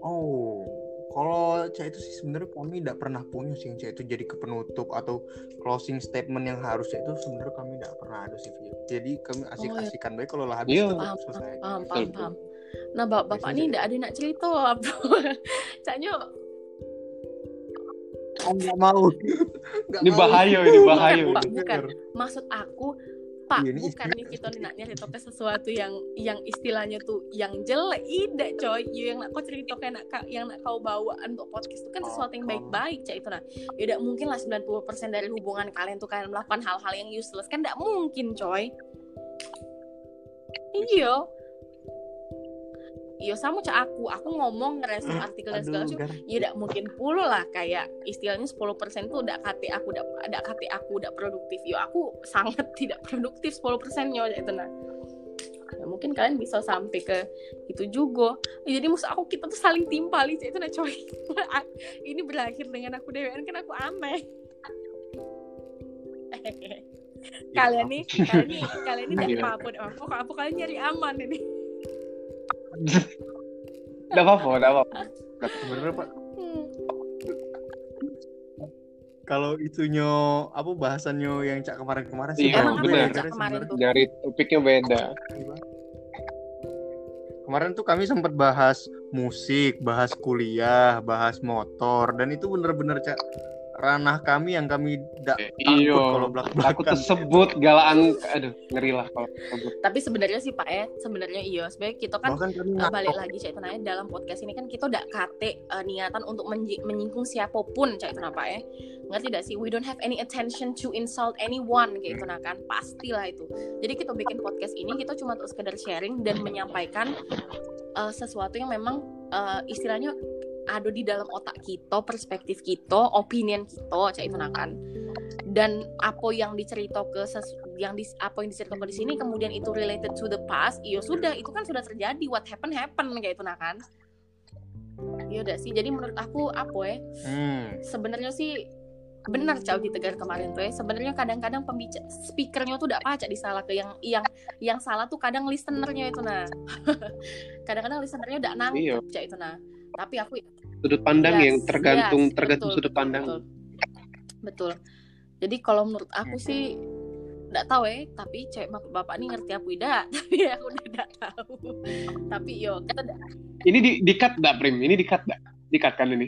oh kalau cak itu sih sebenarnya kami tidak pernah punya sih cak itu jadi kepenutup atau closing statement yang harusnya itu sebenarnya kami tidak ada sih jadi kami asik-asikan baik kalau lah habis Iya. tetap Paham selesai paham paham paham. Nah bap bapak Biasanya ini tidak ada nak cerita apa caknya nggak mau Nggak Ini mau. bahaya ini bahaya. Bukan, bukan. Maksud aku, Pak, Iya, ini bukan nih kita nih nak nyeritoke sesuatu yang yang istilahnya tuh yang jelek, tidak coy. You yang nak kau ceritakan nak ka- yang nak kau bawa untuk podcast itu kan sesuatu yang baik-baik, cak itu nah. Ya udah mungkin lah 90% dari hubungan kalian tuh kalian melakukan hal-hal yang useless kan tidak mungkin, coy. Iya. Iya sama cak aku, aku ngomong ngeresum artikel dan segala macam. ya udah mungkin puluh lah. Kayak istilahnya 10% tuh udah kate aku udah ada kate aku udah produktif. Yo aku sangat tidak produktif 10% nyo itu nah. Ya, mungkin kalian bisa sampai ke itu juga. Ya, jadi maksud aku kita tuh saling timpali itu nah coy. Ini berakhir dengan aku dewean kan aku aneh. Kalian nih kalian nih kalian ini Iya. tidak apa-apa tidak apa apa kalian nyari aman ini Nggak apa-apa, nggak apa-apa. Pak, Hmm. kalau itunya apa bahasannya yang cak kemarin-kemarin sih Iya, benar. yang Cak kemarin tuh? Nyari topiknya beda. Kemarin tuh kami sempat bahas musik, bahas kuliah, bahas motor dan itu bener-bener cak ranah kami yang kami tidak takut Iya. kalau belak-belakan. Aku tersebut galaan, aduh ngeri lah kalau tersebut. tapi sebenarnya sih pak ya sebenarnya iya. Sebenarnya kita kan Uh, balik lagi cak nanya dalam podcast ini kan kita udah kate uh, niatan untuk menji- menyinggung siapa pun cak kenapa ya. Ngerti tidak sih? We don't have any attention to insult anyone kayak itu nah kan? Pastilah itu. Jadi kita bikin podcast ini kita cuma untuk sekedar sharing dan menyampaikan uh, sesuatu yang memang uh, istilahnya ada di dalam otak kita perspektif kita opinion kita cak itu nah kan dan apa yang dicerita ke ses- yang di apa yang diceritakan di sini kemudian itu related to the past iya sudah itu kan sudah terjadi. What happen happen kayak itu nah kan iya udah sih jadi menurut aku apa ya? Hmm. sebenarnya sih benar caw di tegar kemarin tuh ya. Sebenarnya kadang-kadang pembicara speakernya tuh tidak pacak disalah ke yang yang yang salah tuh kadang listenernya itu nah. Kadang-kadang listenernya Iya. nangkep cak itu nah tapi aku Sudut pandang Yes, yang tergantung yes, tergantung betul, sudut pandang. betul. betul jadi kalau menurut aku sih nggak tahu ya tapi cewek bapak-bapak ini ngerti aku tidak tapi aku udah nggak tahu tapi yo kita udah Ini di di cut nggak, Prim? Ini di cut nggak? Di cut kan ini?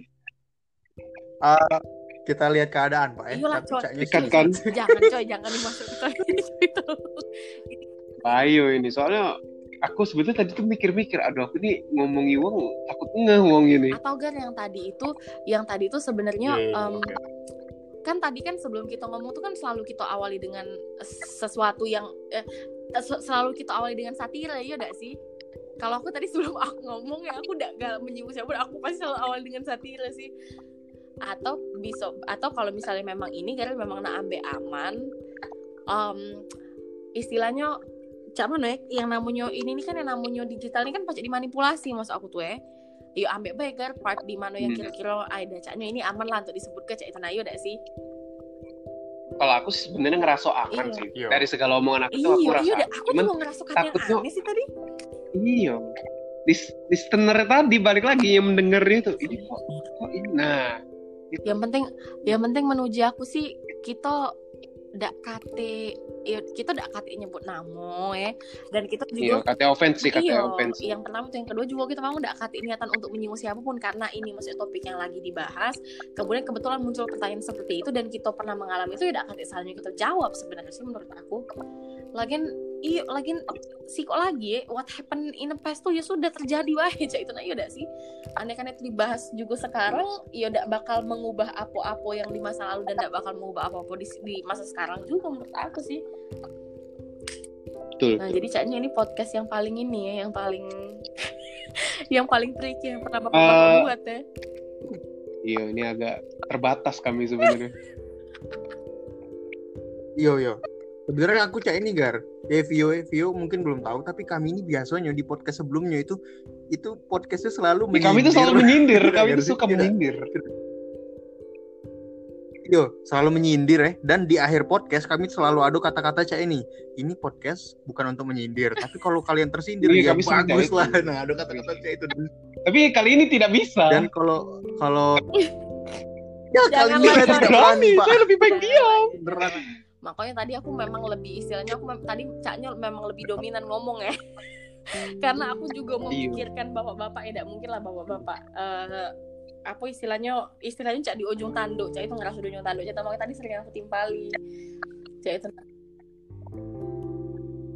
Ah, kita lihat keadaan Pak ya. Iyalah, Tapi coy. sih- kan? jangan coy jangan dimasukin itu Ayo ini soalnya aku sebetulnya tadi tuh mikir-mikir, aduh aku nih ngomongi uang takut ngeh ngomong ini. atau gar yang tadi itu yang tadi itu sebenarnya iya, em, oke. kan tadi kan sebelum kita ngomong tuh kan selalu kita awali dengan sesuatu yang eh, se- selalu kita awali dengan satira ya udah sih kalau aku tadi sebelum aku ngomong ya aku udah gak menyinggung siapa aku pasti selalu awali dengan satira sih atau bisa atau kalau misalnya memang ini karena memang nak ambil aman em, istilahnya cak mana ya yang namanya ini nih kan yang namanya digital ini kan pasti dimanipulasi maksud aku tuh ya yuk ambil baik gar part di mana yang Hmm. kira-kira ada caknya ini aman lah untuk disebut ke cak itu yuk udah sih Kalau aku sih sebenarnya ngerasa aman Iya. sih. Iya. Dari segala omongan aku tuh aku iya rasa. iya udah aku Cuman juga ngerasa kata yang takutnya- aneh sih tadi iya. Lis listener tadi balik lagi yang mendengarnya tuh ini kok, kok ini. Nah, yang penting yang penting menuju aku sih kita ndak kate ya, kita ndak kate nyebut nama ya. Dan kita iya juga kata offense sih kata Iya, offense. yang pertama tuh yang kedua juga kita mau nggak kate niatan untuk menyinggung siapa pun karena ini maksudnya topik yang lagi dibahas. Kemudian kebetulan muncul pertanyaan seperti itu dan kita pernah mengalami itu ya nggak kate salahnya kita jawab sebenarnya sih menurut aku. Lagian iya lagian sih kok lagi ya what happened in the past tuh ya sudah terjadi wah ya itu nah iya udah sih aneh kan itu dibahas juga sekarang ya udah bakal mengubah apa-apa yang di masa lalu dan tidak bakal mengubah apa-apa di, di masa sekarang juga menurut aku sih Betul. Nah, jadi caknya ini podcast yang paling ini ya, yang paling yang paling tricky yang pernah Bapak Eh, buat ya. Iya, ini agak terbatas kami sebenarnya. Iya, iya. Sebenarnya aku cak ini gar. Ya Vio, Vio mungkin belum tahu, tapi kami ini biasanya di podcast sebelumnya itu itu podcastnya selalu Ih, kami tuh selalu menyindir, kami Ngerti? suka Iya. menyindir. Yo, selalu menyindir ya. Dan di akhir podcast kami selalu ada kata-kata cak ini. Ini podcast bukan untuk menyindir, tapi kalau kalian tersindir Iya, ya kami bagus itu. lah. Nah, ada kata-kata cak itu. Tapi kali ini tidak bisa. dan kalau kalau ya kali Jangan ini saya lah, tidak Coy. berani, saya lebih baik diam. Beneran. Makanya tadi aku memang lebih istilahnya aku mem- tadi caknya memang lebih dominan ngomong ya. Karena aku juga Iya. memikirkan bapak-bapak ya tidak mungkin lah bapak-bapak eh, apa istilahnya istilahnya cak di ujung tanduk cak itu ngerasa di ujung tanduk. Cak makanya tadi sering aku timpali. Cak itu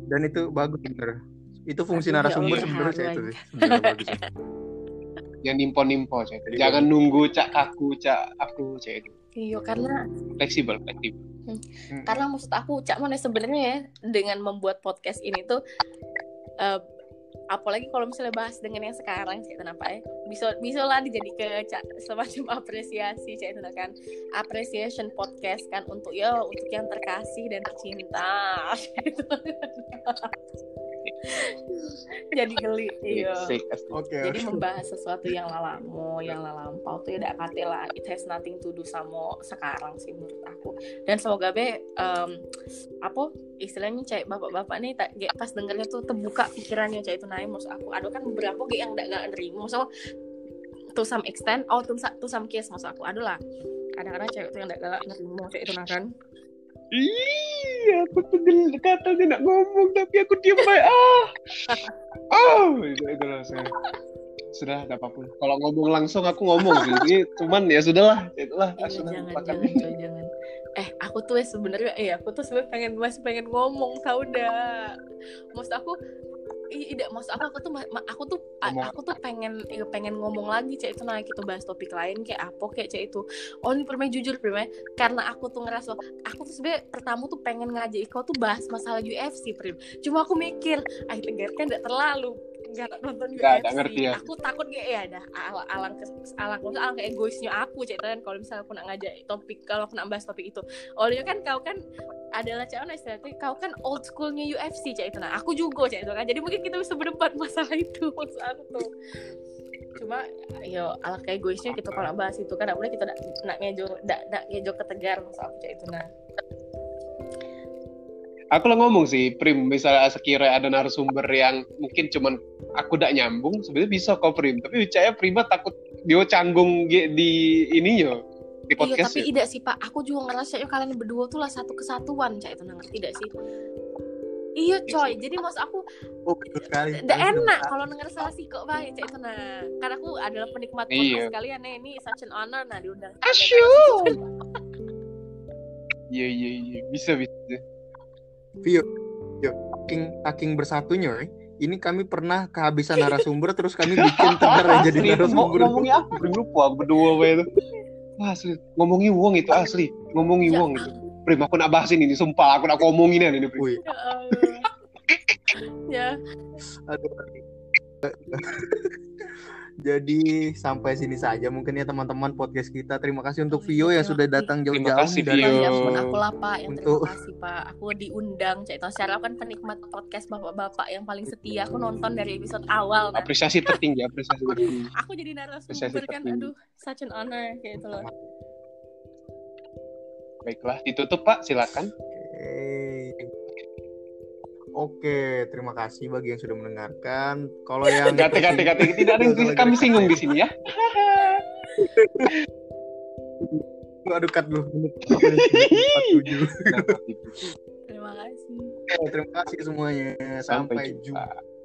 dan itu bagus bener. Itu fungsi ya narasumber sebenarnya saya itu. Bagus. yang nimpo-nimpo cek Jadi jangan nunggu cak kaku cak aku cek itu. Iya karena fleksibel fleksibel Karena maksud aku cak mana sebenarnya ya dengan membuat podcast ini tuh eh, apalagi kalau misalnya bahas dengan yang sekarang cak kenapa ya? Bisa bisa lah dijadi ke cak semacam apresiasi cak itu kan. Appreciation podcast kan untuk ya untuk yang terkasih dan tercinta. Gitu. jadi geli iya. Asik. oke jadi membahas sesuatu yang lalamo yang lalampau tuh ya udah kate lah. It has nothing to do sama sekarang sih menurut aku. Dan semoga be em, apa istilahnya cek bapak-bapak nih tak kayak pas dengernya tuh terbuka pikirannya cek itu naik. Maksud aku ada kan beberapa kayak yang gak, gak nerima. Maksud to some extent oh to, to some case maksud aku. Ada lah kadang-kadang cewek tuh yang gak galak nerima cek itu nah kan Iya, aku tuh gel- katanya nak ngomong tapi aku diam baik. Ah, oh, itu itu lah saya. Sudah, ada apa pun. Kalau ngomong langsung aku ngomong sih. Ini cuman ya sudahlah, itulah. Iya, sudah, jangan, jangan, coy, jangan. Eh, aku tuh sebenarnya, eh, aku tuh sebenarnya pengen masih pengen ngomong, tau dah. Maksud aku, tidak maksud aku, aku tuh, aku tuh, Ngomong. aku tuh pengen, iya, pengen ngomong lagi, cek itu nah kita bahas topik lain kayak apa, kayak cek itu. Oh ini permen jujur permen, karena aku tuh ngerasa, aku tuh sebenarnya pertama tuh pengen ngajak kau tuh bahas masalah UFC, prim. Cuma aku mikir, ah tegar kan tidak terlalu nggak nonton UFC. nggak ngerti ya. Aku takut kayak ya dah al alang kes, alang maksudnya alang ke egoisnya aku cek kan kalau misalnya aku nak ngajak topik kalau aku nak bahas topik itu. Dia kan kau kan adalah cewek istilahnya kau kan old schoolnya UFC cek itu nah aku juga cek itu kan jadi mungkin kita bisa berdebat masalah itu maksud aku tuh cuma yo ala kayak egoisnya kita kalau bahas itu kan boleh kita nak, nak ngejo nak, nak ngejo ketegar maksud aku cek itu nah Aku lah ngomong sih, Prim, misalnya sekira ada narasumber yang mungkin cuman aku tidak nyambung, sebenarnya bisa kok Prim. Tapi saya Prima takut dia canggung di ininya, di iya podcast tapi tidak sih pak. Aku juga ngerasa yuk kalian berdua tuh lah satu kesatuan cek itu ngerti tidak sih? Iya coy. jadi maksud aku oh betul sekali. Udah enak kalau denger salah sih kok bang cek itu nah karena aku adalah penikmat Iya. podcast kalian nih. Ini such an honor nah diundang. Asyuk. Iya, iya, iya. Bisa, bisa. Vio, yo, saking saking bersatunya, ini kami pernah kehabisan narasumber terus kami bikin tegar yang jadi narasumber. ngomongin apa? Lupa aku berdua itu. Wah, asli. Ngomongin uang itu, asli. Ngomongin uang itu. Prim, aku nak bahas ini, sumpah. Aku nak ngomongin ini, Prim. Ya ya aduh. Jadi sampai sini saja mungkin ya teman-teman podcast kita. Terima kasih untuk Vio yang sudah datang Terima jauh-jauh kasih, dari Vio. ya pun aku lah pak yang Untuk- terima kasih pak aku diundang cek itu secara kan penikmat podcast bapak-bapak yang paling setia aku nonton dari episode awal nah. Apresiasi tertinggi, apresiasi tertinggi. aku jadi narasumber kan aduh such an honor kayak itu loh Baiklah, ditutup Pak, silakan. Oke. Oke, terima kasih bagi yang sudah mendengarkan. Kalau yang kate. Tidak ada yang kami singgung di sini ya. Aduh, cut dulu. 47. terima kasih Oke, terima kasih semuanya. Sampai Sampai jumpa. jumpa.